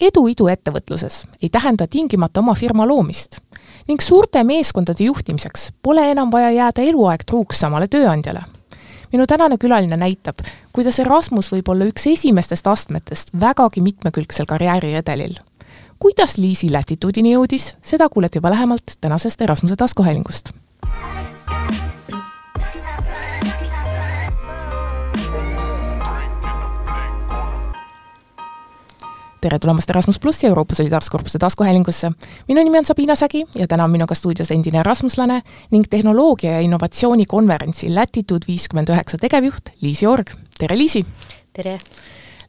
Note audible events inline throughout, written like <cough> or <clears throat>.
edu iduettevõtluses ei tähenda tingimata oma firma loomist ning suurte meeskondade juhtimiseks pole enam vaja jääda eluaeg truuks samale tööandjale. minu tänane külaline näitab, kuidas Erasmus võib olla üks esimestest astmetest vägagi mitmekülgsel karjääriredelil. kuidas Liisi latituudini jõudis, seda kuulete juba lähemalt tänasest Erasmuse taskuhäälingust tere tulemast Erasmus plussi Euroopa Solidaarsuskorpuse taskuhäälingusse. minu nimi on Sabina Sägi ja täna on minuga stuudios endine erasmuslane ning tehnoloogia ja innovatsiooni konverentsi Latitude viiskümmend üheksa tegevjuht Liisi Org. tere, Liisi! tere!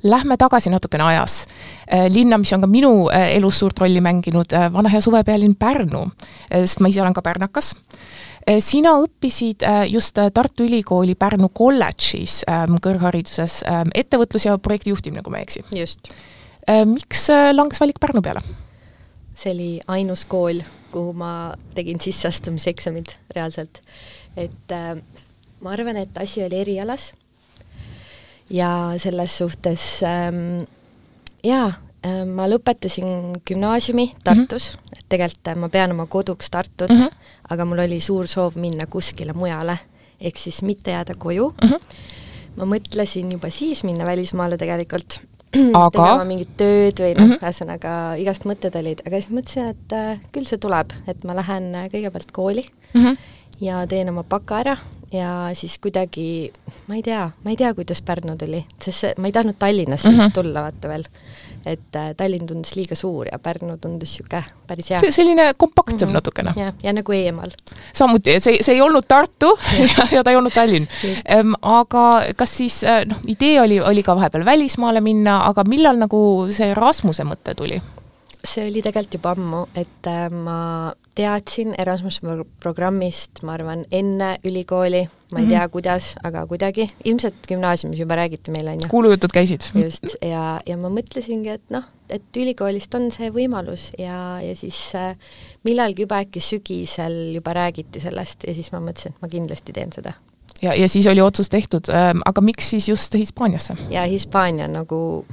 Lähme tagasi natukene ajas. Äh, linna, mis on ka minu äh, elus suurt rolli mänginud, äh, vana hea suvepealinn Pärnu, sest ma ise olen ka pärnakas sina õppisid just Tartu Ülikooli Pärnu kolledžis kõrghariduses ettevõtlus- ja projektijuhtimine, kui ma ei eksi. just miks äh, langes valik Pärnu peale? see oli ainus kool, kuhu ma tegin sisseastumiseksamid reaalselt. et äh, ma arvan, et asi oli erialas ja selles suhtes ähm, jaa äh,, ma lõpetasin gümnaasiumi Tartus mm, -hmm. et tegelikult äh, ma pean oma koduks Tartut mm, -hmm. aga mul oli suur soov minna kuskile mujale, ehk siis mitte jääda koju mm. -hmm. ma mõtlesin juba siis minna välismaale tegelikult aga <clears throat> tegema mingit tööd või noh mm -hmm., ühesõnaga igast mõtted olid, aga siis mõtlesin, et äh, küll see tuleb, et ma lähen äh, kõigepealt kooli mm -hmm. ja teen oma baka ära ja siis kuidagi, ma ei tea, ma ei tea, kuidas Pärnu tuli, sest see, ma ei tahtnud Tallinnasse mm -hmm. tulla, vaata veel et äh, Tallinn tundus liiga suur ja Pärnu tundus niisugune päris hea. selline kompaktsem mm -hmm. natukene. jah, ja nagu eemal. samuti, et see, see ei olnud Tartu <laughs> <laughs> ja, ja ta ei olnud Tallinn ehm,. aga kas siis äh, noh, idee oli, oli ka vahepeal välismaale minna, aga millal nagu see Rasmuse mõte tuli? See oli tegelikult juba ammu, et äh, ma teadsin Erasmuse programmist, ma arvan, enne ülikooli, ma ei mm -hmm. tea, kuidas, aga kuidagi, ilmselt gümnaasiumis juba räägiti meile, on ju. kuulujutud käisid. just, ja, ja ma mõtlesingi, et noh, et ülikoolist on see võimalus ja, ja siis äh, millalgi juba äkki sügisel juba räägiti sellest ja siis ma mõtlesin, et ma kindlasti teen seda ja, ja siis oli otsus tehtud, ähm, aga miks siis just Hispaaniasse? ja Hispaania nagu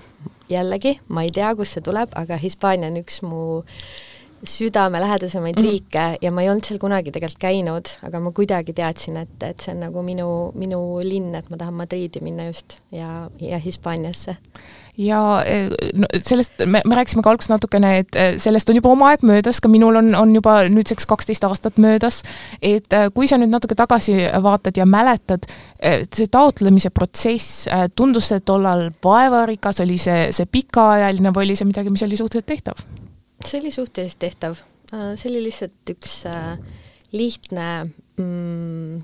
jällegi, ma ei tea, kust see tuleb, aga Hispaania on üks mu südamelähedasemaid mm -hmm. riike ja ma ei olnud seal kunagi tegelikult käinud, aga ma kuidagi teadsin, et, et see on nagu minu, minu linn, et ma tahan Madriidi minna just ja, ja Hispaaniasse ja eh, no sellest me, me rääkisime ka alguses natukene, et eh, sellest on juba oma aeg möödas, ka minul on, on juba nüüdseks kaksteist aastat möödas, et eh, kui sa nüüd natuke tagasi vaatad ja mäletad, see taotlemise protsess, tundus see tollal vaevarikas, oli see, see pikaajaline või oli see midagi, mis oli suhteliselt tehtav? see oli suhteliselt tehtav, äh, see oli lihtsalt üks äh, lihtne mm,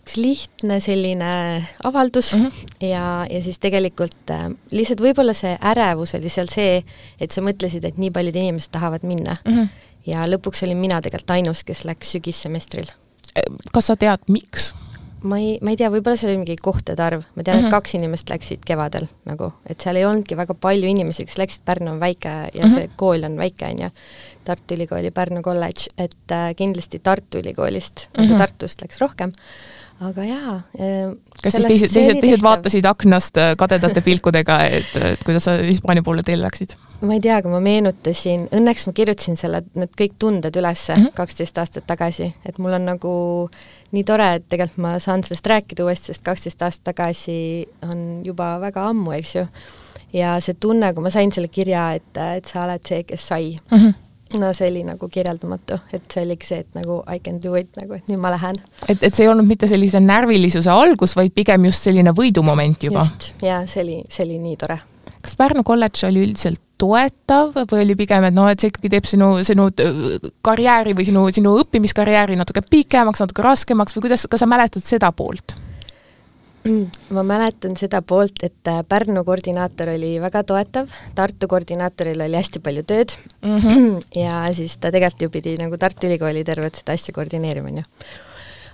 üks lihtne selline avaldus mm -hmm. ja, ja siis tegelikult äh, lihtsalt võib-olla see ärevus oli seal see, et sa mõtlesid, et nii paljud inimesed tahavad minna mm. -hmm. ja lõpuks olin mina tegelikult ainus, kes läks sügissemestril. kas sa tead, miks? ma ei, ma ei tea, võib-olla seal oli mingi kohtade arv, ma tean mm, -hmm. et mhm. kaks inimest läksid kevadel nagu, et seal ei olnudki väga palju inimesi, kes läksid, Pärnu on väike ja mm -hmm. see kool on väike, on ju, Tartu Ülikooli Pärnu kolledž, et äh, kindlasti Tartu Ülikoolist mm, -hmm. Tartust läks rohkem, aga jaa äh,. kas siis teised, teised, teised vaatasid aknast äh, kadedate <laughs> pilkudega, et, et kuidas sa Hispaania poole teele läksid? ma ei tea, aga ma meenutasin, õnneks ma kirjutasin selle, need kõik tunded ülesse mhm. kaksteist mm -hmm. aastat tagasi, et mul on nagu nii tore, et tegelikult ma saan sellest rääkida uuesti, sest kaksteist aastat tagasi on juba väga ammu, eks ju. ja see tunne, kui ma sain selle kirja, et, et sa oled see, kes sai mm, -hmm no see oli nagu kirjeldamatu, et see oligi see, et nagu I can do it, nagu et nüüd ma lähen. et, et see ei olnud mitte sellise närvilisuse algus, vaid pigem just selline võidumoment juba? just, jaa, see oli, see oli nii tore. kas Pärnu kolledž oli üldiselt toetav või oli pigem, et noh, et see ikkagi teeb sinu, sinu äh, karjääri või sinu, sinu õppimiskarjääri natuke pikemaks, natuke raskemaks või kuidas, kas sa mäletad seda poolt? <clears throat> ma mäletan seda poolt, et äh, Pärnu koordinaator oli väga toetav, Tartu koordinaatoril oli hästi palju tööd mm -hmm. <clears throat> ja siis ta tegelikult ju pidi nagu Tartu Ülikooli tervet seda asja koordineerima, on ju.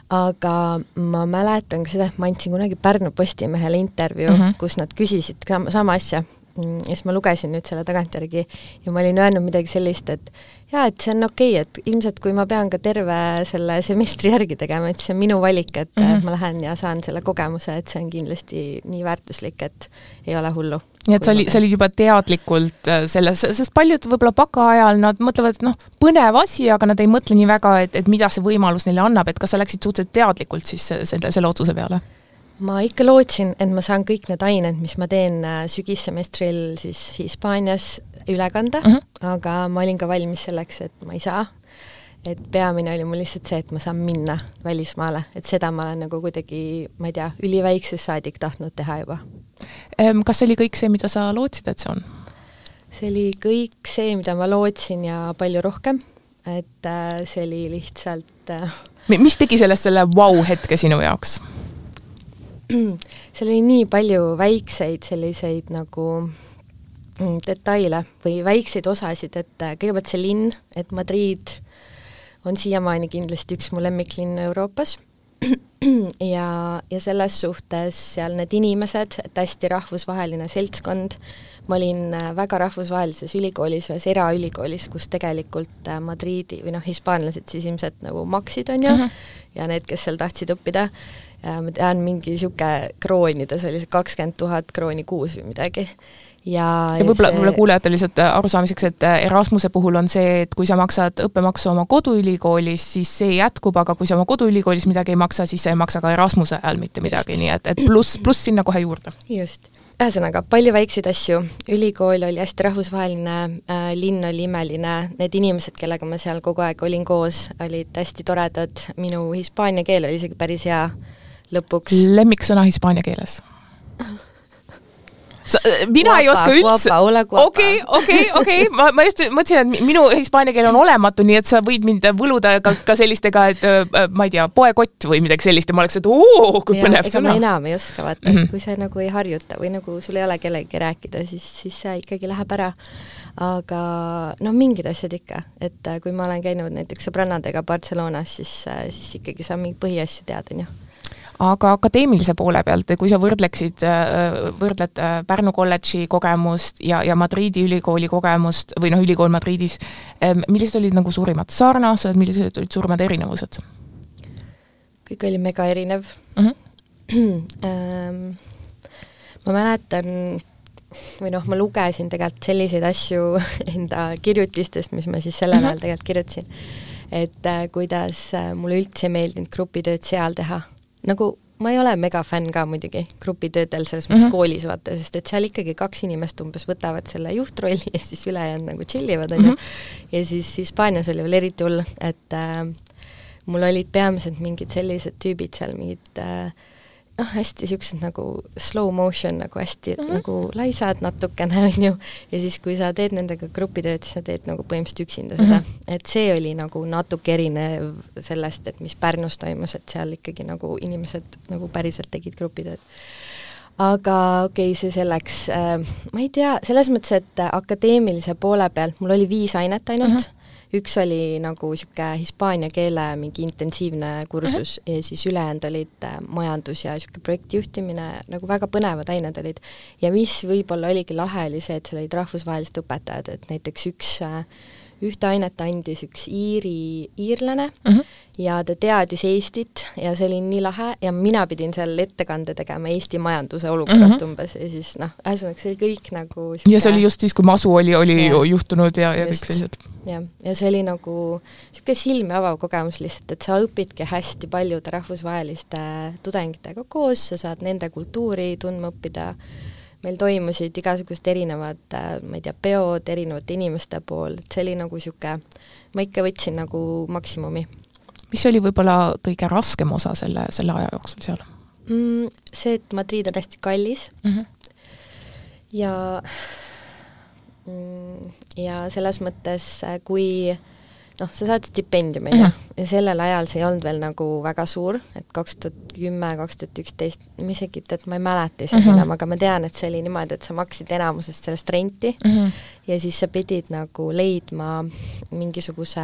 aga ma mäletan ka seda, et ma andsin kunagi Pärnu Postimehele intervjuu mm, -hmm. kus nad küsisid sama, sama asja mm, ja siis ma lugesin nüüd selle tagantjärgi ja ma olin öelnud midagi sellist, et jaa, et see on okei okay,, et ilmselt kui ma pean ka terve selle semestri järgi tegema, et see on minu valik, et mm -hmm. ma lähen ja saan selle kogemuse, et see on kindlasti nii väärtuslik, et ei ole hullu. nii et sa oli, sa olid juba teadlikult äh, selles, sest paljud võib-olla baka ajal nad mõtlevad, et noh, põnev asi, aga nad ei mõtle nii väga, et, et mida see võimalus neile annab, et kas sa läksid suhteliselt teadlikult siis selle, selle otsuse peale? ma ikka lootsin, et ma saan kõik need ained, mis ma teen äh, sügissemestril siis Hispaanias üle kanda mm, -hmm. aga ma olin ka valmis selleks, et ma ei saa. et peamine oli mul lihtsalt see, et ma saan minna välismaale, et seda ma olen nagu kuidagi, ma ei tea, üliväiksest saadik tahtnud teha juba. Kas see oli kõik see, mida sa lootsid, et see on? see oli kõik see, mida ma lootsin ja palju rohkem, et äh, see oli lihtsalt äh, mis tegi sellest selle vau-hetke sinu jaoks? <clears throat> seal oli nii palju väikseid selliseid nagu Mm, detaile või väikseid osasid, et äh, kõigepealt see linn, et Madrid on siiamaani kindlasti üks mu lemmiklinne Euroopas <clears throat> ja, ja selles suhtes seal need inimesed, et hästi rahvusvaheline seltskond, ma olin äh, väga rahvusvahelises ülikoolis, ühes eraülikoolis, kus tegelikult äh, Madriidi või noh, hispaanlased siis ilmselt nagu maksid, on ju mm, -hmm. ja need, kes seal tahtsid õppida, ma tean, mingi niisugune kroonides oli see kakskümmend tuhat krooni kuus või midagi ja, ja võib-olla see..., võib-olla kuulajatele lihtsalt äh, arusaamiseks, et äh, Erasmuse puhul on see, et kui sa maksad õppemaksu oma koduülikoolis, siis see jätkub, aga kui sa oma koduülikoolis midagi ei maksa, siis sa ei maksa ka Erasmuse ajal mitte midagi, nii et, et pluss, pluss sinna kohe juurde. just. ühesõnaga, palju väikseid asju, ülikool oli hästi rahvusvaheline äh,, linn oli imeline, need inimesed, kellega ma seal kogu aeg olin koos, olid hästi toredad, minu hispaania keel oli isegi päris hea lõpuks. lemmiksõna hispaania keeles mina guapa, ei oska üldse. okei, okei, okei, ma, ma just mõtlesin, et minu hispaania keel on olematu, nii et sa võid mind võluda ka, ka sellistega, et äh, ma ei tea, poekott või midagi sellist ja ma oleks, et oo, kui ja, põnev sõna. enam ei oska vaata mm, -hmm. kui sa nagu ei harjuta või nagu sul ei ole kellegagi rääkida, siis, siis see ikkagi läheb ära. aga noh, mingid asjad ikka, et äh, kui ma olen käinud näiteks sõbrannadega Barcelonas, siis, siis ikkagi saan mingeid põhiasju teada, on ju aga akadeemilise poole pealt, kui sa võrdleksid, äh, võrdled äh, Pärnu kolledži kogemust ja, ja Madriidi ülikooli kogemust või noh, ülikool Madridis, ähm, millised olid nagu suurimad sarnased, millised olid suurimad erinevused? kõik oli mega erinev mm. <clears throat> -hmm. ma mäletan, või noh, ma lugesin tegelikult selliseid asju <laughs> enda kirjutistest, mis ma siis sellel mm -hmm. ajal tegelikult kirjutasin, et äh, kuidas mulle üldse ei meeldinud grupitööd seal teha nagu ma ei ole megafänn ka muidugi grupitöödel selles mõttes mm -hmm. koolis, vaata, sest et seal ikkagi kaks inimest umbes võtavad selle juhtrolli ja siis ülejäänud nagu chill ivad, on ju. Mhm. ja siis Hispaanias oli veel eriti hull, et äh, mul olid peamiselt mingid sellised tüübid seal, mingid äh, noh, hästi niisugused nagu slow motion nagu hästi mm -hmm. nagu laisad natukene, <laughs> on ju, ja siis, kui sa teed nendega grupitööd, siis sa teed nagu põhimõtteliselt üksinda seda mm, -hmm. et see oli nagu natuke erinev sellest, et mis Pärnus toimus, et seal ikkagi nagu inimesed nagu päriselt tegid grupitööd. aga okei okay,, see selleks äh,, ma ei tea, selles mõttes, et akadeemilise poole pealt mul oli viis ainet ainult mm, -hmm üks oli nagu niisugune hispaania keele mingi intensiivne kursus uh -huh. ja siis ülejäänud olid äh, majandus ja niisugune projektijuhtimine, nagu väga põnevad ained olid. ja mis võib-olla oligi lahe, oli see, et seal olid rahvusvahelised õpetajad, et näiteks üks äh, ühte ainet andis üks iiri, iirlane mm -hmm. ja ta teadis Eestit ja see oli nii lahe ja mina pidin seal ettekande tegema Eesti majanduse olukorrast mm -hmm. umbes ja siis noh, ühesõnaga see oli kõik nagu siuke... ja see oli just siis, kui masu oli, oli ja. juhtunud ja, ja just. kõik sellised. jah, ja see oli nagu niisugune silmi avav kogemus lihtsalt, et sa õpidki hästi paljude rahvusvaheliste tudengitega koos, sa saad nende kultuuri tundma õppida meil toimusid igasugused erinevad, äh, ma ei tea, peod erinevate inimeste pool, et see oli nagu niisugune, ma ikka võtsin nagu maksimumi. mis oli võib-olla kõige raskem osa selle, selle aja jooksul seal mm,? See, et Madrid on hästi kallis mm -hmm. ja ja selles mõttes, äh, kui äh, noh, sa saad stipendiumi, ju, mhm. ja sellel ajal see ei olnud veel nagu väga suur, et kaks tuhat kümme, kaks tuhat üksteist, ma isegi, tead, ma ei mäleta isegi mm -hmm. enam, aga ma tean, et see oli niimoodi, et sa maksid enamusest sellest renti mm -hmm. ja siis sa pidid nagu leidma mingisuguse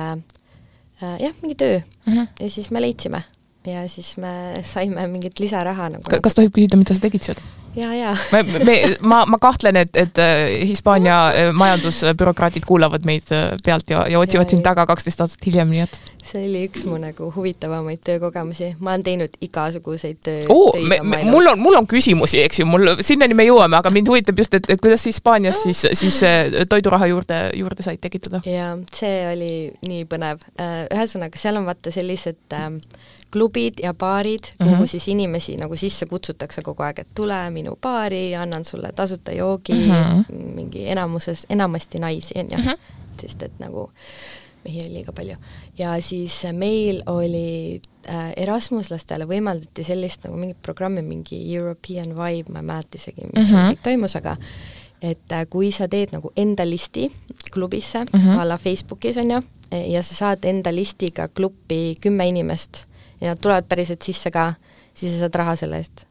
äh, jah, mingi töö mm -hmm. ja siis me leidsime ja siis me saime mingit lisaraha nagu kas tohib küsida, mida sa tegid seal? Ja, ja. me, me, ma, ma kahtlen, et, et äh, Hispaania äh, majandusbürokraadid kuulavad meid äh, pealt ja, ja otsivad ja, sind taga kaksteist aastat hiljem, nii et. see oli üks mu nagu huvitavamaid töökogemusi, ma olen teinud igasuguseid töö oh,. mul on, mul on küsimusi, eks ju, mul, sinnani me jõuame, aga mind huvitab just, et, et kuidas Hispaanias siis, siis toiduraha juurde, juurde said tekitada? jaa, see oli nii põnev. ühesõnaga, seal on vaata sellised äh, klubid ja baarid mm, -hmm. kuhu mhm. siis inimesi nagu sisse kutsutakse kogu aeg, et tule minu baari, annan sulle tasuta joogi mm, -hmm. mingi enamuses, enamasti naisi, on ju mm, -hmm. sest et nagu mehi oli liiga palju. ja siis meil oli äh, Erasmuslastele võimaldati sellist nagu mingit programmi, mingi European Vibe, ma ei mäleta isegi, mis mm -hmm. kõik toimus, aga et äh, kui sa teed nagu enda listi klubisse mm, -hmm. a la Facebookis on ju, ja sa saad enda listiga gruppi kümme inimest ja tulevad päriselt sisse ka, siis sa saad raha selle eest.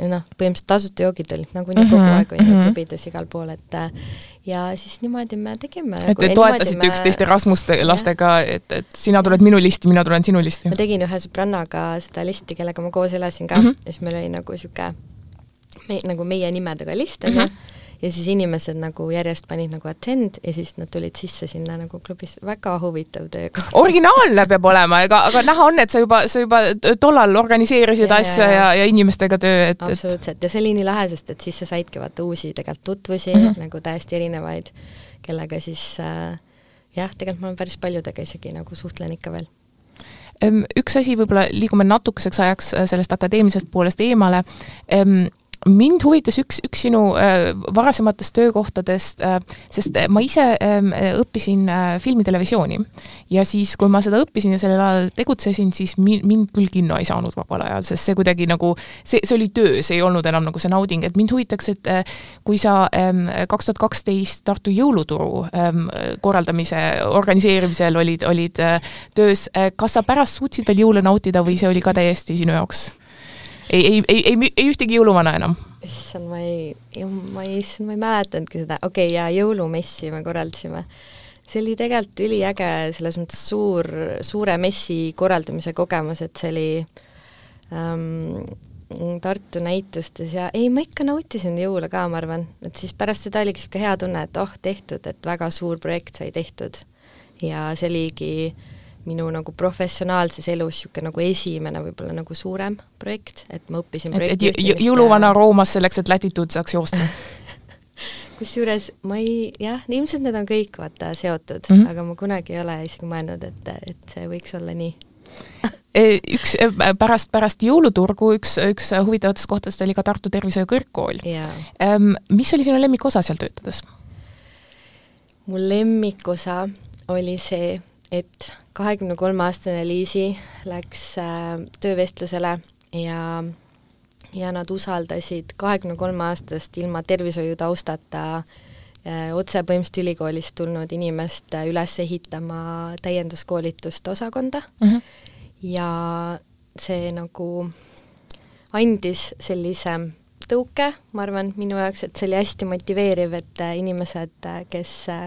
noh, põhimõtteliselt tasuta joogid olid nagunii mm -hmm, kogu aeg, on ju, mhm. klubides igal pool, et ja siis niimoodi me tegime. et te toetasite üksteist Erasmuste lastega, et, et sina tuled minu listi, mina tulen sinu listi? ma tegin ühe sõbrannaga seda listi, kellega ma koos elasin ka mm, -hmm. ja siis meil oli nagu niisugune me, nagu meie nimedega list, on ju, mhm ja siis inimesed nagu järjest panid nagu attend ja siis nad tulid sisse sinna nagu klubisse, väga huvitav töökoht. originaalne peab olema, ega, aga näha on, et sa juba, sa juba tollal organiseerisid ja, asja ja, ja, ja inimestega töö, et absoluutselt, ja see oli nii lahe, sest et siis sa saidki vaata uusi tegelikult tutvusi mm, -hmm. nagu täiesti erinevaid, kellega siis äh, jah, tegelikult ma olen päris paljudega isegi nagu suhtlen ikka veel. Üks asi, võib-olla liigume natukeseks ajaks äh, sellest akadeemilisest poolest eemale mind huvitas üks, üks sinu äh, varasematest töökohtadest äh,, sest äh, ma ise äh, õppisin äh, filmitelevisiooni. Ja siis, kui ma seda õppisin ja sellel ajal tegutsesin, siis mi-, mind küll kinno ei saanud vabal ajal, sest see kuidagi nagu, see, see oli töö, see ei olnud enam nagu see nauding, et mind huvitaks, et äh, kui sa ähm, kaks tuhat kaksteist Tartu jõuluturu ähm, korraldamise, organiseerimisel olid, olid äh, töös äh,, kas sa pärast suutsid veel jõule nautida või see oli ka täiesti sinu jaoks ei, ei, ei, ei, ei ühtegi jõuluvana enam? issand, ma ei, ma ei, issand, ma ei mäletanudki seda, okei okay,, jaa, jõulumessi me korraldasime. see oli tegelikult üliäge, selles mõttes suur, suure messi korraldamise kogemus, et see oli ähm, Tartu näitustes ja ei, ma ikka nautisin jõule ka, ma arvan, et siis pärast seda oligi niisugune hea tunne, et oh, tehtud, et väga suur projekt sai tehtud. ja see oligi äh, minu nagu professionaalses elus niisugune nagu esimene võib-olla nagu suurem projekt, et ma õppisin et, et jõuluvana Roomas selleks, et latituud saaks joosta <laughs> kusjuures ma ei, jah, ilmselt need on kõik vaata seotud mm, -hmm. aga ma kunagi ei ole isegi mõelnud, et, et see võiks olla nii e, üks e, pärast, pärast jõuluturgu üks, üks huvitavatest kohtadest oli ka Tartu Tervishoiu Kõrgkool. mis oli sinu lemmikosa seal töötades? mu lemmikosa oli see, et kahekümne kolme aastane Liisi läks äh, töövestlusele ja ja nad usaldasid kahekümne kolme aastast ilma tervishoiutaustata äh, otse põhimõtteliselt ülikoolist tulnud inimest äh, üles ehitama täienduskoolituste osakonda mm -hmm. ja see nagu andis sellise tõuke, ma arvan, minu jaoks, et see oli hästi motiveeriv, et inimesed, kes äh,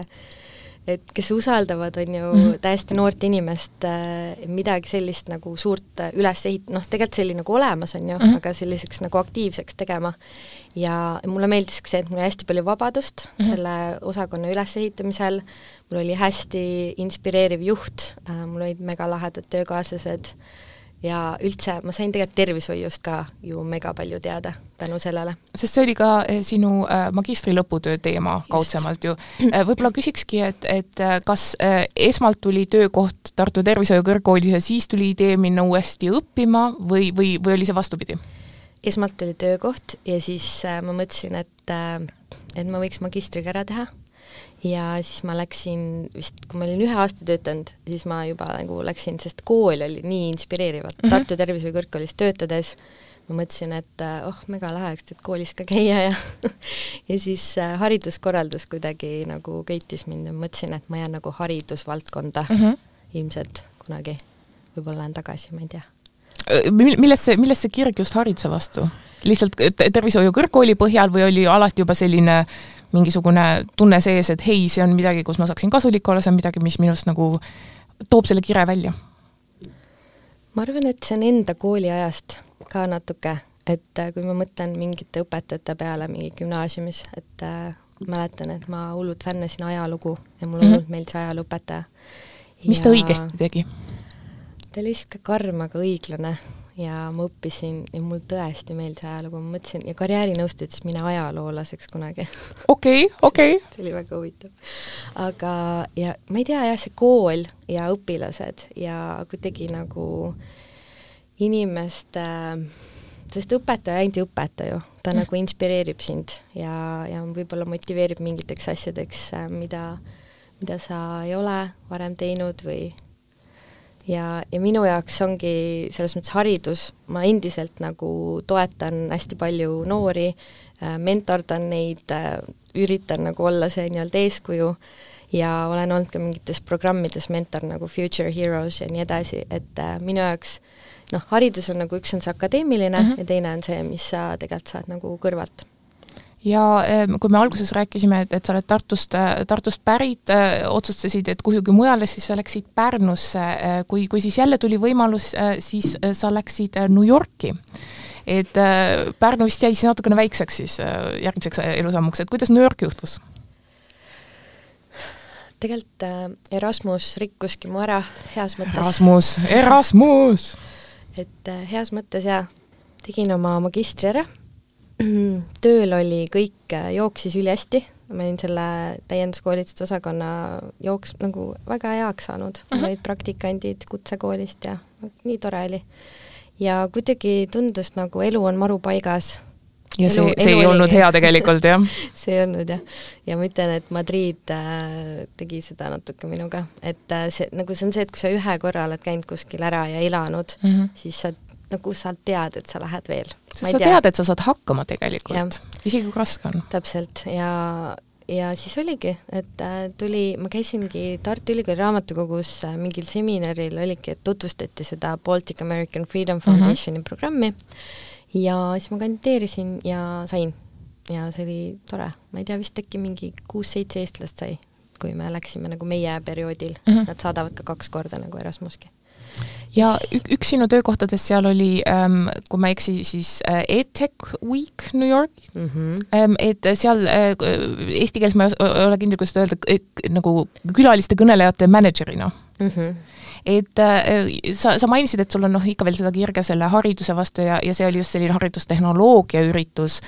et kes usaldavad, on ju mm -hmm. täiesti noort inimest äh, midagi sellist nagu suurt äh, üles ehit-, noh, tegelikult see oli nagu olemas, on ju mm, -hmm. aga selliseks nagu aktiivseks tegema. ja mulle meeldis ka see, et mul oli hästi palju vabadust mm -hmm. selle osakonna ülesehitamisel, mul oli hästi inspireeriv juht äh,, mul olid megalahedad töökaaslased äh,, ja üldse ma sain tegelikult tervishoiust ka ju mega palju teada tänu sellele. sest see oli ka eh, sinu äh, magistri lõputöö teema kaudsemalt ju. Äh, võib-olla küsikski, et, et kas esmalt tuli töökoht Tartu Tervishoiu Kõrgkoolis ja siis tuli idee minna uuesti õppima või, või, või oli see vastupidi? esmalt oli töökoht ja siis ma mõtlesin, et, et ma võiks magistriga ära teha ja siis ma läksin vist, kui ma olin ühe aasta töötanud, siis ma juba nagu läksin, sest kool oli nii inspireeriv, et mm -hmm. Tartu Tervishoiu Kõrgkoolis töötades ma mõtlesin, et äh, oh, mega lahe oleks tead koolis ka käia ja <laughs> ja siis äh, hariduskorraldus kuidagi nagu köitis mind ja mõtlesin, et ma jään nagu haridusvaldkonda mm -hmm. ilmselt kunagi, võib-olla lähen tagasi, ma ei tea. Äh, millest see, millest see kirg just hariduse vastu? lihtsalt tervishoiu kõrgkooli põhjal või oli alati juba selline äh, mingisugune tunne sees, et hei, see on midagi, kus ma saaksin kasulik olla, see on midagi, mis minust nagu toob selle kire välja? ma arvan, et see on enda kooliajast ka natuke, et äh, kui ma mõtlen mingite õpetajate peale mingi gümnaasiumis, et äh, mäletan, et ma hullult fännasin ajalugu ja mulle hullult mm -hmm. meeldis ajalooõpetaja. mis ta õigesti tegi? ta oli niisugune karm, aga õiglane ja ma õppisin ja mul tõesti meeldis ajalugu, ma mõtlesin ja karjäärinõustaja ütles, mine ajaloolaseks kunagi. okei, okei. <laughs> see oli väga huvitav. aga, ja ma ei tea jah, see kool ja õpilased ja kuidagi nagu inimeste äh, sest õpetaja ainult ei õpeta ju, ta mm. nagu inspireerib sind ja, ja võib-olla motiveerib mingiteks asjadeks, mida, mida sa ei ole varem teinud või ja, ja minu jaoks ongi selles mõttes haridus, ma endiselt nagu toetan hästi palju noori, äh, mentordan neid, äh, üritan nagu olla see nii-öelda eeskuju ja olen olnud ka mingites programmides mentor nagu Future Heroes ja nii edasi, et minu jaoks äh, noh, haridus on nagu, üks on see akadeemiline mm -hmm. ja teine on see, mis sa tegelikult saad nagu kõrvalt ja kui me alguses rääkisime, et, et sa oled Tartust, Tartust pärit, otsustasid, et kuhugi mujale, siis sa läksid Pärnusse, kui, kui siis jälle tuli võimalus, siis sa läksid New Yorki. et Pärnu vist jäi siis natukene väikseks siis järgmiseks elusammuks, et kuidas New York juhtus? tegelikult Erasmus rikkuski mu ära heas mõttes. Erasmus, Erasmus et heas mõttes jaa, tegin oma magistri ära, <clears throat> tööl oli kõik, äh, jooksis ülihästi, ma olin selle täienduskoolituste osakonna jooks nagu väga heaks saanud uh, -huh. olid praktikandid kutsekoolist ja nii tore oli. ja kuidagi tundus nagu elu on maru paigas, ja see, see ei olnud hea tegelikult, jah <laughs> see ei olnud jah. ja ma ütlen, et Madrid äh, tegi seda natuke minuga, et äh, see, nagu see on see, et kui sa ühe korra oled käinud kuskil ära ja elanud mm, -hmm. siis sa nagu sa tead, et sa lähed veel. sa tea. tead, et sa saad hakkama tegelikult, isegi kui raske on. täpselt, ja ja siis oligi, et äh, tuli, ma käisingi Tartu Ülikooli raamatukogus äh, mingil seminaril oligi, et tutvustati seda Baltic American Freedom mhm. Foundationi mm -hmm. programmi ja siis ma kandideerisin ja sain. ja see oli tore, ma ei tea, vist äkki mingi kuus-seitse eestlast sai, kui me läksime nagu meie perioodil mm, -hmm. nad saadavad ka kaks korda nagu Erasmuski ja üks sinu töökohtadest seal oli ähm,, kui ma ei eksi, siis äh, EdTech Week New York mm, -hmm. ähm, et seal äh, eesti keeles ma ei ole kindel, kuidas seda öelda, nagu külaliste kõnelejate mänedžerina mm. -hmm et äh, sa, sa mainisid, et sul on noh, ikka veel seda kirge selle hariduse vastu ja, ja see oli just selline haridustehnoloogia üritus.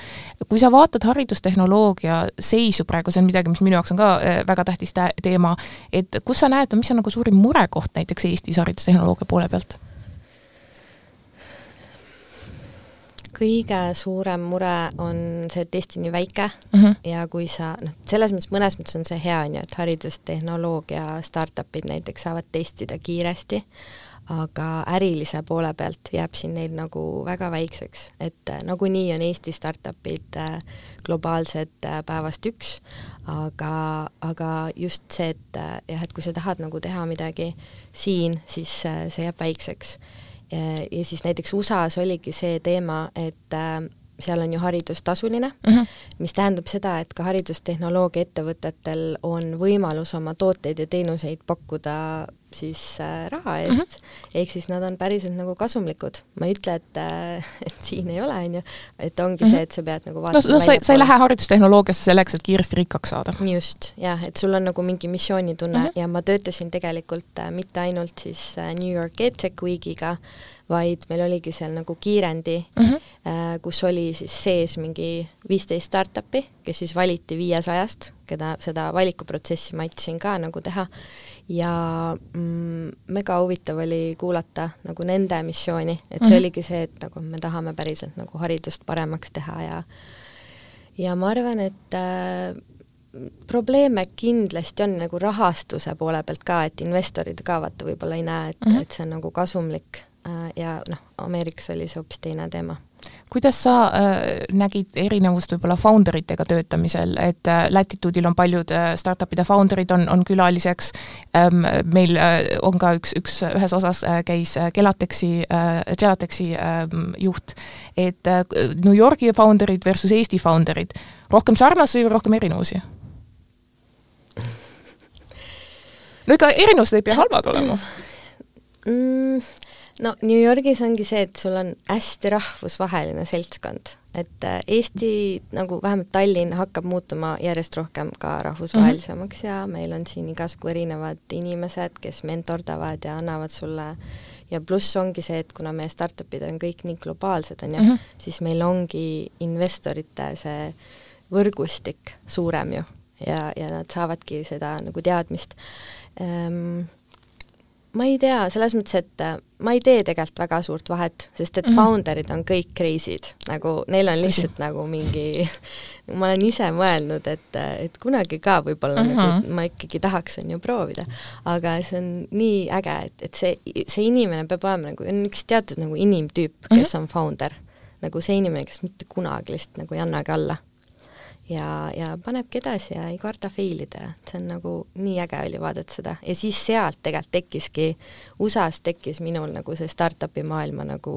kui sa vaatad haridustehnoloogia seisu praegu, see on midagi, mis minu jaoks on ka äh, väga tähtis teema, et kus sa näed, mis on nagu suurim murekoht näiteks Eestis haridustehnoloogia poole pealt? Kõige suurem mure on see, et Eesti on nii väike mm -hmm. ja kui sa noh, selles mõttes, mõnes mõttes on see hea, on ju, et haridustehnoloogia startup'id näiteks saavad testida kiiresti, aga ärilise poole pealt jääb siin neil nagu väga väikseks, et äh, nagunii on Eesti startup'id äh, globaalsed äh, päevast üks, aga, aga just see, et jah, et kui sa tahad nagu teha midagi siin, siis see jääb väikseks ja siis näiteks USA-s oligi see teema, et äh, seal on ju haridus tasuline mm, -hmm. mis tähendab seda, et ka haridustehnoloogia ettevõtetel on võimalus oma tooteid ja teenuseid pakkuda siis äh, raha eest mm, -hmm. ehk siis nad on päriselt nagu kasumlikud. ma ei ütle, et äh,, <laughs> et siin ei ole, on ju, et ongi mm -hmm. see, et sa pead nagu vaatama no, no sa, sa ei lähe haridustehnoloogiasse selleks, et kiiresti rikkaks saada. just, jah, et sul on nagu mingi missioonitunne mm -hmm. ja ma töötasin tegelikult äh, mitte ainult siis äh, New York EdTech Weekiga, vaid meil oligi seal nagu kiirendi mm, -hmm. äh, kus oli siis sees mingi viisteist startup'i, kes siis valiti viiesajast, keda seda valikuprotsessi ma aitasin ka nagu teha ja mm, mega huvitav oli kuulata nagu nende missiooni, et see mm -hmm. oligi see, et nagu me tahame päriselt nagu haridust paremaks teha ja ja ma arvan, et äh, probleeme kindlasti on nagu rahastuse poole pealt ka, et investorid ka vaata võib-olla ei näe, et mm, -hmm. et see on nagu kasumlik äh, ja noh, Ameerikas oli see hoopis teine teema kuidas sa äh, nägid erinevust võib-olla founder itega töötamisel, et äh, Latitude'il on paljud äh, startup'ide founder'id on, on külaliseks ähm,, meil äh, on ka üks, üks, ühes osas äh, käis äh, Gelatexi äh,, Gelatexi äh, juht, et äh, New Yorgi founder'id versus Eesti founder'id, rohkem sarnasusi või rohkem erinevusi? no ega erinevused ei pea halvad olema mm no New Yorgis ongi see, et sul on hästi rahvusvaheline seltskond, et äh, Eesti nagu vähemalt Tallinn hakkab muutuma järjest rohkem ka rahvusvahelisemaks mm -hmm. ja meil on siin igasugu erinevad inimesed, kes mentordavad ja annavad sulle ja pluss ongi see, et kuna meie startup'id on kõik nii globaalsed, on ju mm, -hmm. siis meil ongi investorite see võrgustik suurem ju ja, ja nad saavadki seda nagu teadmist ehm, ma ei tea, selles mõttes, et äh, ma ei tee tegelikult väga suurt vahet, sest et mm -hmm. founder'id on kõik crazy'd, nagu neil on lihtsalt Tõsi. nagu mingi <laughs> ma olen ise mõelnud, et, et kunagi ka võib-olla mm -hmm. nagu ma ikkagi tahaks, on ju, proovida. aga see on nii äge, et, et see, see inimene peab olema nagu, on üks teatud nagu inimtüüp, kes mm -hmm. on founder. nagu see inimene, kes mitte kunagi lihtsalt nagu ei annagi alla ja, ja panebki edasi ja ei karda fail ida, et see on nagu nii äge oli vaadata seda. Ja siis sealt tegelikult tekkiski, USA-s tekkis minul nagu see startup'i maailma nagu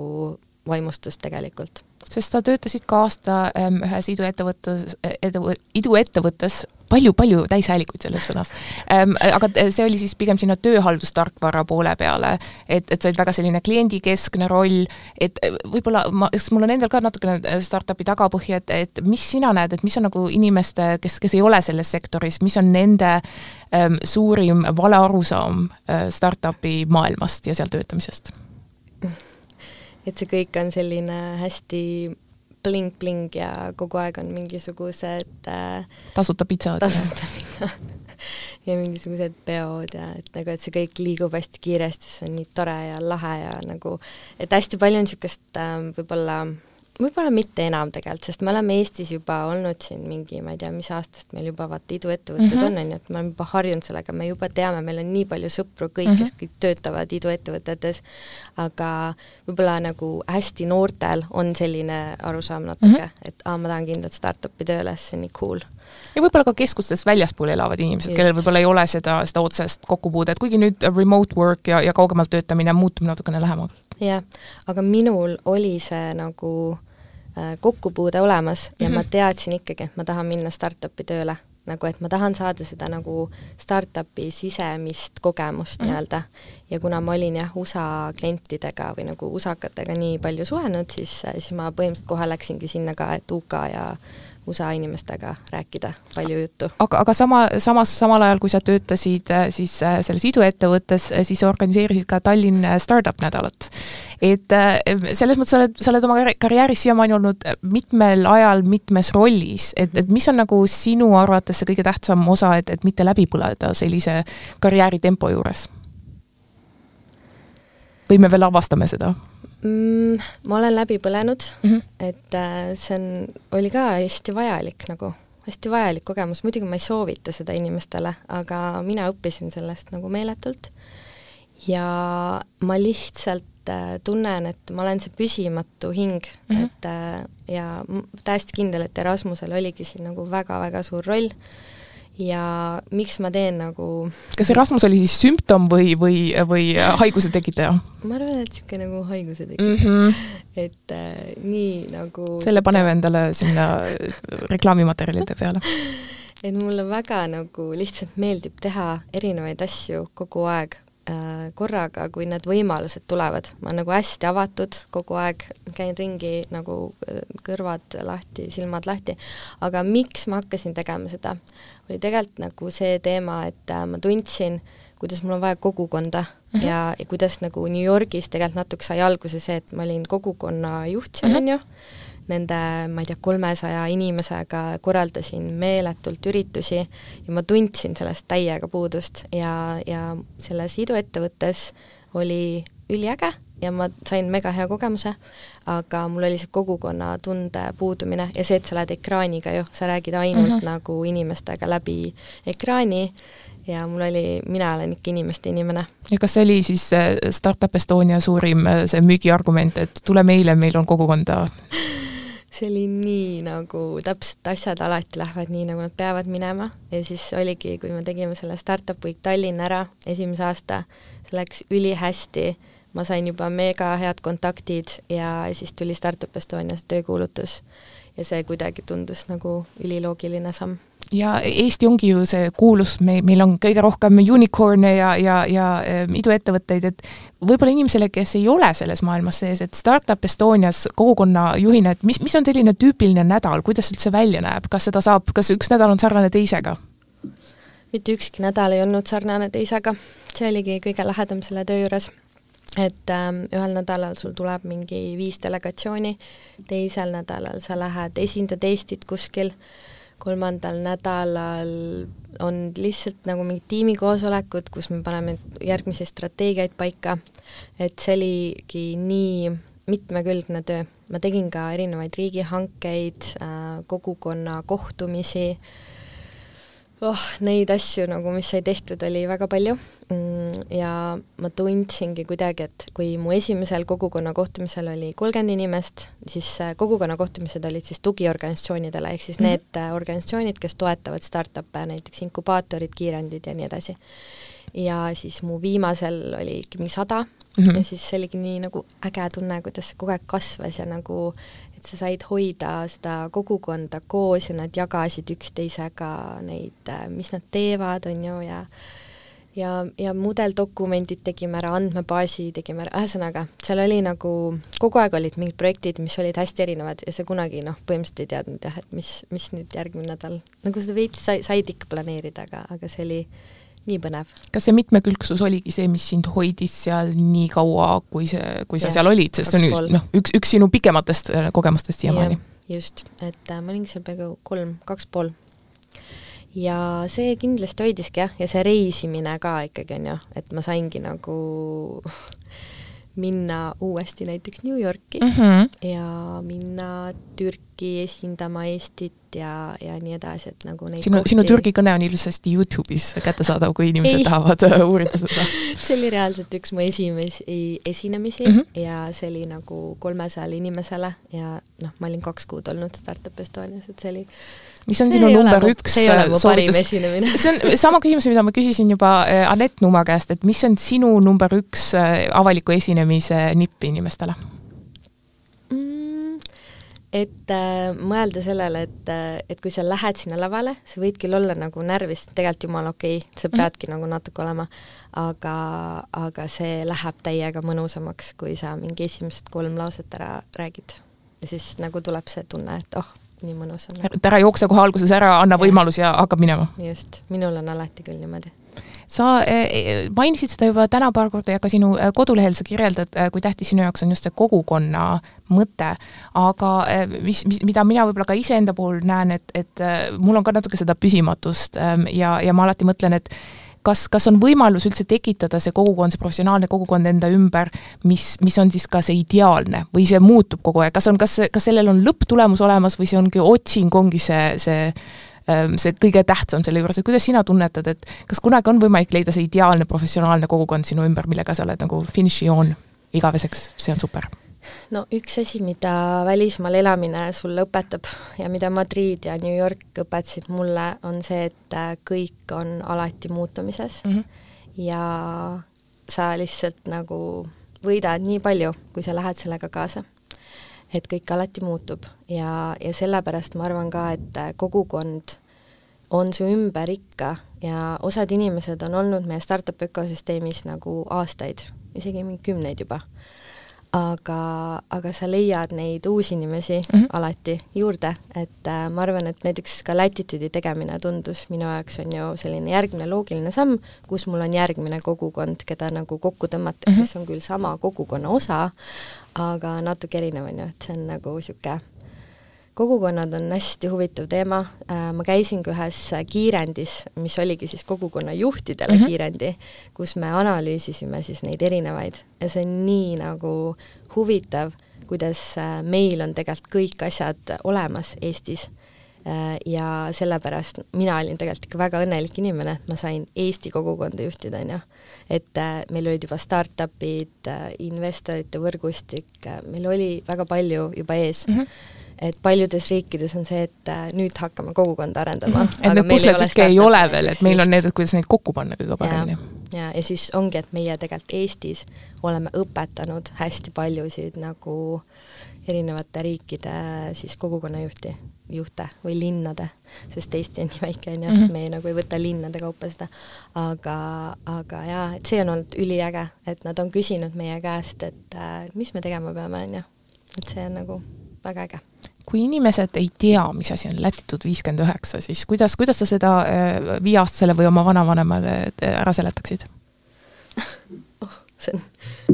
vaimustus tegelikult sest sa töötasid ka aasta ähm, ühes iduettevõttes, edu, iduettevõttes palju-palju täishäälikuid selles sõnas ähm,. aga see oli siis pigem sinna tööhaldustarkvara poole peale, et, et sa olid väga selline kliendikeskne roll, et võib-olla ma, kas mul on endal ka natukene startup'i tagapõhja, et, et mis sina näed, et mis on nagu inimeste, kes, kes ei ole selles sektoris, mis on nende ähm, suurim valearusaam äh, startup'i maailmast ja seal töötamisest? Et see kõik on selline hästi bling-bling ja kogu aeg on mingisugused äh, tasuta pitsad. tasuta pitsad <laughs> ja mingisugused peod ja et nagu, et see kõik liigub hästi kiiresti, see on nii tore ja lahe ja nagu, et hästi palju on niisugust äh, võib-olla äh, võib-olla mitte enam tegelikult, sest me oleme Eestis juba olnud siin mingi, ma ei tea, mis aastast meil juba vaata iduettevõtted mm -hmm. on, on ju, et me oleme juba harjunud sellega, me juba teame, meil on nii palju sõpru kõik mm, -hmm. kes kõik töötavad iduettevõtetes, aga võib-olla nagu hästi noortel on selline arusaam natuke mm, -hmm. et aa, ma tahan kindlalt startup'i tööle, see on nii cool ja võib-olla ka keskustest väljaspool elavad inimesed, kellel võib-olla ei ole seda, seda otsest kokkupuudet, kuigi nüüd remote work ja, ja kaugemalt töötamine muutub natukene lähemaks. jah, aga minul oli see nagu Äh, kokkupuude olemas ja mm -hmm. ma mhm. teadsin ikkagi, et ma tahan minna startup'i tööle. nagu et ma tahan saada seda nagu startup'i sisemist kogemust mm -hmm. nii-öelda. ja kuna ma olin jah, USA klientidega või nagu usakatega nii palju suhelnud, siis, siis ma põhimõtteliselt kohe läksingi sinna ka, et UK ja USA inimestega rääkida palju juttu. aga, aga sama, samas, samal ajal, kui sa töötasid äh, siis äh, selles iduettevõttes, äh, siis organiseerisid ka Tallinn Startup nädalat. et selles mõttes sa oled, sa oled oma karjääris siiamaani olnud mitmel ajal mitmes rollis, et, et mis on nagu sinu arvates see kõige tähtsam osa, et, et mitte läbi põleda sellise karjääritempo juures? või me veel avastame seda? Mm,? Ma olen läbi põlenud mm, -hmm. et äh, see on, oli ka hästi vajalik nagu, hästi vajalik kogemus, muidugi ma ei soovita seda inimestele, aga mina õppisin sellest nagu meeletult ja ma lihtsalt äh, tunnen, et ma olen see püsimatu hing mm, -hmm. et äh, ja täiesti kindel, et Erasmusel oligi siin nagu väga-väga suur roll ja miks ma teen nagu kas Erasmus oli siis sümptom või, või, või haiguse tekitaja? ma arvan, et niisugune nagu haiguse tekitaja mm. -hmm. et äh, nii nagu selle paneme endale sinna reklaamimaterjalide peale <laughs> et mulle väga nagu lihtsalt meeldib teha erinevaid asju kogu aeg Äh, korraga, kui need võimalused tulevad. ma olen nagu hästi avatud kogu aeg, käin ringi nagu äh, kõrvad lahti, silmad lahti, aga miks ma hakkasin tegema seda, oli tegelikult nagu see teema, et äh, ma tundsin, kuidas mul on vaja kogukonda mm -hmm. ja, ja kuidas nagu New Yorgis tegelikult natuke sai alguse see, et ma olin kogukonna juht seal, mhm. on ju, nende, ma ei tea, kolmesaja inimesega korraldasin meeletult üritusi ja ma tundsin sellest täiega puudust ja, ja selles iduettevõttes oli üliäge ja ma sain mega hea kogemuse, aga mul oli see kogukonnatunde puudumine ja see, et sa lähed ekraaniga ju, sa räägid ainult mhm. -huh. nagu inimestega läbi ekraani ja mul oli, mina olen ikka inimeste inimene. ja kas see oli siis Startup Estonia suurim see müügiargument, et tule meile, meil on kogukonda <laughs> see oli nii nagu täpselt asjad alati lähevad nii, nagu nad peavad minema ja siis oligi, kui me tegime selle Startup Week Tallinna ära, esimese aasta, see läks ülihästi, ma sain juba mega head kontaktid ja siis tuli Startup Estonias töökuulutus ja see kuidagi tundus nagu üliloogiline samm ja Eesti ongi ju see kuulus, me, meil on kõige rohkem unicorn'e ja, ja, ja ähm, iduettevõtteid, et võib-olla inimesele, kes ei ole selles maailmas sees, et Startup Estonias kogukonna juhina, et mis, mis on selline tüüpiline nädal, kuidas üldse välja näeb, kas seda saab, kas üks nädal on sarnane teisega? mitte ükski nädal ei olnud sarnane teisega, see oligi kõige lähedam selle töö juures. Et ähm, ühel nädalal sul tuleb mingi viis delegatsiooni, teisel nädalal sa lähed esindad Eestit kuskil, kolmandal nädalal on lihtsalt nagu mingid tiimikoosolekud, kus me paneme järgmisi strateegiaid paika, et see oligi nii mitmekülgne töö. ma tegin ka erinevaid riigihankeid, äh, kogukonna kohtumisi, oh, neid asju nagu, mis sai tehtud, oli väga palju mm, ja ma tundsingi kuidagi, et kui mu esimesel kogukonna kohtumisel oli kolmkümmend inimest, siis äh, kogukonna kohtumised olid siis tugiorganisatsioonidele, ehk siis mm -hmm. need äh, organisatsioonid, kes toetavad startup'e, näiteks inkubaatorid, kiirendid ja nii edasi. ja siis mu viimasel oli ikka mingi sada mm -hmm. ja siis see oligi nii nagu äge tunne, kuidas see kogu aeg kasvas ja nagu et sa said hoida seda kogukonda koos ja nad jagasid üksteisega neid, äh, mis nad teevad, on ju, ja ja, ja mudeldokumendid tegime ära, andmebaasi tegime ära, ühesõnaga, seal oli nagu, kogu aeg olid mingid projektid, mis olid hästi erinevad ja sa kunagi noh, põhimõtteliselt ei teadnud jah, et mis, mis nüüd järgmine nädal, nagu seda veits sai, said ikka planeerida, aga, aga see oli nii põnev. kas see mitmekülgsus oligi see, mis sind hoidis seal nii kaua, kui see, kui sa ja, seal olid, sest see on noh, üks, üks sinu pikematest äh, kogemustest siiamaani? just, et äh, ma olingi seal peaaegu kolm, kaks pool. ja see kindlasti hoidiski jah, ja see reisimine ka ikkagi on ju, et ma saingi nagu <laughs> minna uuesti näiteks New Yorki mm -hmm. ja minna Türki esindama Eestit ja, ja nii edasi, et nagu neid sinu sinu Türgi kõne on ilusasti Youtube'is kättesaadav, kui inimesed Ei. tahavad äh, uurida seda <laughs> see oli reaalselt üks mu esimesi esinemisi mm -hmm. ja see oli nagu kolmesajale inimesele ja noh, ma olin kaks kuud olnud Startup Estonias, et see oli mis on see sinu number üks ole mu parim esinemine see on sama küsimus, mida ma küsisin juba äh, Anett Numa käest, et mis on sinu number üks äh, avaliku esinemise nipp inimestele? Et äh, mõelda sellele, et, äh, et kui sa lähed sinna lavale, sa võid küll olla nagu närvis, tegelikult jumala okei okay,, sa mhm. peadki mm -hmm. nagu natuke olema, aga, aga see läheb täiega mõnusamaks, kui sa mingi esimesed kolm lauset ära räägid. ja siis nagu tuleb see tunne, et oh, nii mõnus on. et ära jookse kohe alguses ära, anna ja. võimalus ja hakkab minema. just, minul on alati küll niimoodi sa e, e, mainisid seda juba täna paar korda ja ka sinu e, kodulehel sa kirjeldad, kui tähtis sinu jaoks on just see kogukonna mõte, aga mis, mis, mida mina võib-olla ka iseenda puhul näen, et, et mul on ka natuke seda püsimatust ja, ja ma alati mõtlen, et kas, kas on võimalus üldse tekitada see kogukond, see professionaalne kogukond enda ümber, mis, mis on siis ka see ideaalne või see muutub kogu aeg, kas on, kas, kas sellel on lõpptulemus olemas või see ongi otsing, ongi see, see see kõige tähtsam selle juures, et kuidas sina tunnetad, et kas kunagi on võimalik leida see ideaalne professionaalne kogukond sinu ümber, millega sa oled nagu finišijoon igaveseks, see on super no üks asi, mida välismaal elamine sulle õpetab ja mida Madrid ja New York õpetasid mulle, on see, et äh, kõik on alati muutumises mm -hmm. ja sa lihtsalt nagu võidad nii palju, kui sa lähed sellega kaasa. Et kõik alati muutub ja, ja sellepärast ma arvan ka, et äh, kogukond on su ümber ikka ja osad inimesed on olnud meie startup ökosüsteemis nagu aastaid, isegi mingi kümneid juba aga, aga sa leiad neid uusi inimesi mm -hmm. alati juurde, et äh, ma arvan, et näiteks ka Latitude'i tegemine tundus minu jaoks on ju selline järgmine loogiline samm, kus mul on järgmine kogukond, keda nagu kokku tõmmata mm, -hmm. kes on küll sama kogukonna osa, aga natuke erinev, on ju, et see on nagu niisugune kogukonnad on hästi huvitav teema, äh, ma käisin ka ühes kiirendis, mis oligi siis kogukonna juhtidele mm -hmm. kiirendi, kus me analüüsisime siis neid erinevaid. Ja see on nii nagu huvitav, kuidas äh, meil on tegelikult kõik asjad olemas Eestis. äh, ja sellepärast mina olin tegelikult ikka väga õnnelik inimene, et ma sain Eesti kogukonda juhtida, on ju. et meil olid juba startup'id, investorite võrgustik, meil oli väga palju juba ees mm. -hmm et paljudes riikides on see, et äh, nüüd hakkame kogukonda arendama mm. -hmm. et need pusletükke ei ole veel, et meil on need, et kuidas neid kokku panna kõige paremini. ja, ja siis ongi, et meie tegelikult Eestis oleme õpetanud hästi paljusid nagu erinevate riikide siis kogukonnajuhti juhte või linnade, sest Eesti on nii väike, on ju, Mhm. et me nagu ei võta linnade kaupa seda, aga, aga jaa, et see on olnud üliäge, et nad on küsinud meie käest, et äh, mis me tegema peame, on ju. et see on nagu väga äge. kui inimesed ei tea, mis asi on Latitude viiskümmend üheksa, siis kuidas, kuidas sa seda äh, viieaastasele või oma vanavanemale äh, ära seletaksid? <laughs> oh, see on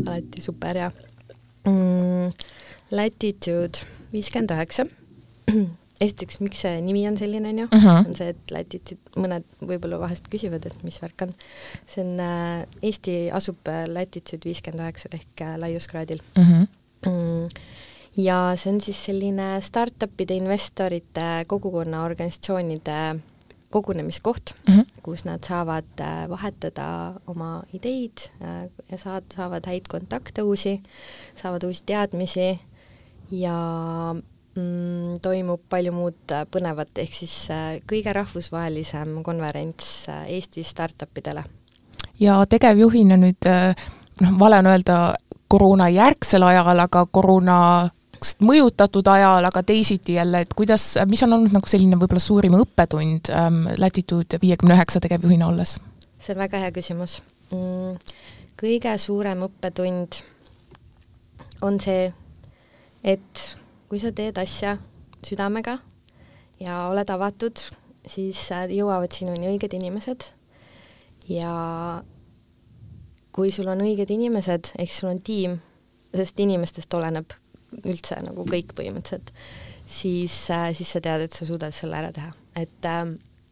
alati super hea mm,. Latitude viiskümmend üheksa. <clears throat> esiteks, miks see nimi on selline, on ju, Mhm. on see, et Latitude, mõned võib-olla vahest küsivad, et mis värk on. see on äh,, Eesti asub äh, Latitude viiskümmend üheksa ehk äh, laiuskraadil mm. -hmm. mm,. ja see on siis selline startup'ide, investorite, kogukonna organisatsioonide kogunemiskoht Mm -hmm. kus nad saavad äh, vahetada oma ideid ja saad, saavad häid kontakte uusi, saavad uusi teadmisi ja mm, toimub palju muud äh, põnevat, ehk siis äh, kõige rahvusvahelisem konverents äh, Eesti startupidele. ja tegevjuhina nüüd noh, vale on öelda koroonajärgsel ajal, aga koroona mõjutatud ajal, aga teisiti jälle, et kuidas, mis on olnud nagu selline võib-olla suurim õppetund ähm, Latitude viiekümne üheksa tegevjuhina olles? see on väga hea küsimus mm,. kõige suurem õppetund on see, et kui sa teed asja südamega ja oled avatud, siis äh, jõuavad sinuni õiged inimesed. Ja kui sul on õiged inimesed, ehk sul on tiim, sest inimestest oleneb üldse nagu kõik põhimõtteliselt, siis äh,, siis sa tead, et sa suudad selle ära teha, et äh,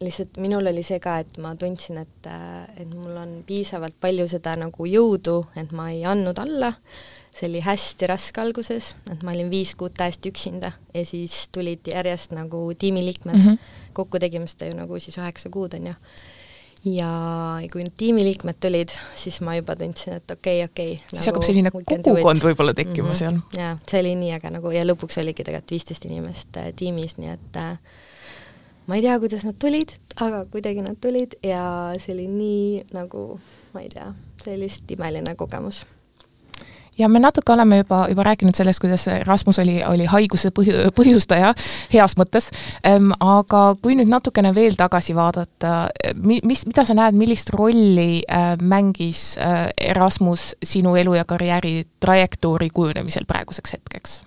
lihtsalt minul oli see ka, et ma tundsin, et, äh, et mul on piisavalt palju seda nagu jõudu, et ma ei andnud alla, see oli hästi raske alguses, et ma olin viis kuud täiesti üksinda ja siis tulid järjest nagu tiimiliikmed mm. -hmm. kokku tegime seda ju nagu siis üheksa kuud, on ju. ja kui need tiimiliikmed tulid, siis ma juba tundsin, et okei okay,, okei okay, siis hakkab selline kogukond võib-olla tekkima mm -hmm. seal. jaa, see oli nii äge nagu ja lõpuks oligi tegelikult viisteist inimest äh, tiimis, nii et äh, ma ei tea, kuidas nad tulid, aga kuidagi nad tulid ja see oli nii nagu, ma ei tea, see oli lihtsalt imeline kogemus ja me natuke oleme juba, juba rääkinud sellest, kuidas Rasmus oli, oli haiguse põhi, põhjustaja heas mõttes ähm,, aga kui nüüd natukene veel tagasi vaadata, mi-, mis, mida sa näed, millist rolli äh, mängis äh, Erasmus sinu elu ja karjääri trajektoori kujunemisel praeguseks hetkeks?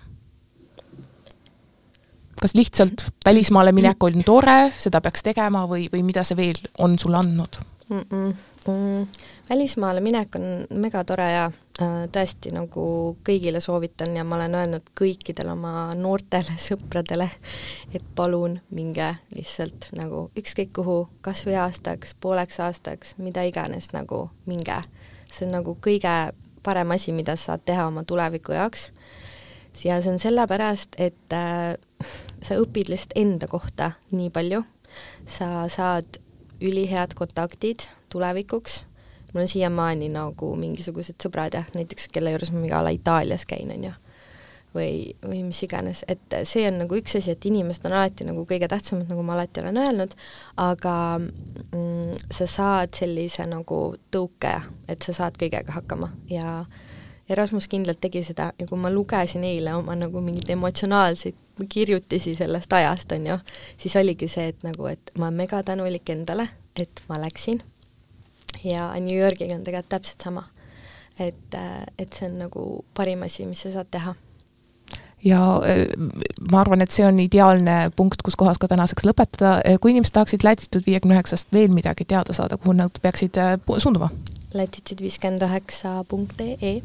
kas lihtsalt välismaale minek on tore, seda peaks tegema või, või mida see veel on sulle andnud mm? -mm. Mm. välismaale minek on megatore ja äh, tõesti nagu kõigile soovitan ja ma olen öelnud kõikidele oma noortele <laughs> sõpradele, et palun minge lihtsalt nagu ükskõik kuhu, kas või aastaks, pooleks aastaks, mida iganes, nagu minge. see on nagu kõige parem asi, mida sa saad teha oma tuleviku jaoks. ja see on sellepärast, et äh, sa õpid lihtsalt enda kohta nii palju, sa saad ülihead kontaktid tulevikuks, mul on siiamaani nagu mingisugused sõbrad jah, näiteks kelle juures ma iga ala Itaalias käin, on ju, või, või mis iganes, et see on nagu üks asi, et inimesed on alati nagu kõige tähtsamad, nagu ma alati olen öelnud, aga mm, sa saad sellise nagu tõuke, et sa saad kõigega hakkama. Ja Erasmus kindlalt tegi seda. Ja kui ma lugesin eile oma nagu mingeid emotsionaalseid kirjutisi sellest ajast, on ju, siis oligi see, et nagu, et ma olen megatänulik endale, et ma läksin ja New Yorgiga on tegelikult täpselt sama. et, et see on nagu parim asi, mis sa saad teha. ja ma arvan, et see on ideaalne punkt, kus kohas ka tänaseks lõpetada, kui inimesed tahaksid Latitude viiekümne üheksast veel midagi teada saada, kuhu nad peaksid suunduma? Latitude viiskümmend üheksa punkt ee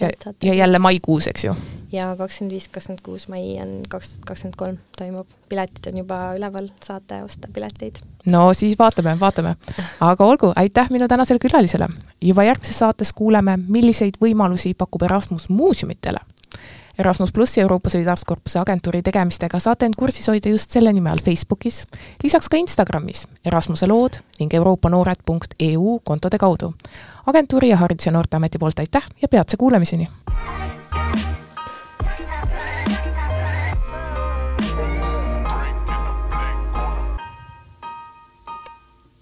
ja, ja jälle maikuus, eks ju? ja kakskümmend viis, kakskümmend kuus mai on kaks tuhat kakskümmend kolm toimub, piletid on juba üleval, saate osta pileteid. no siis vaatame, vaatame. aga olgu, aitäh minu tänasele külalisele. juba järgmises saates kuuleme, milliseid võimalusi pakub Erasmus muuseumitele. Erasmus plussi Euroopa Solidaarsuskorpuse agentuuri tegemistega saate end kursis hoida just selle nime all Facebookis, lisaks ka Instagramis Erasmuse lood ning euroopanoored.eu kontode kaudu. agentuuri ja Haridus- ja Noorteameti poolt aitäh ja peatse kuulemiseni!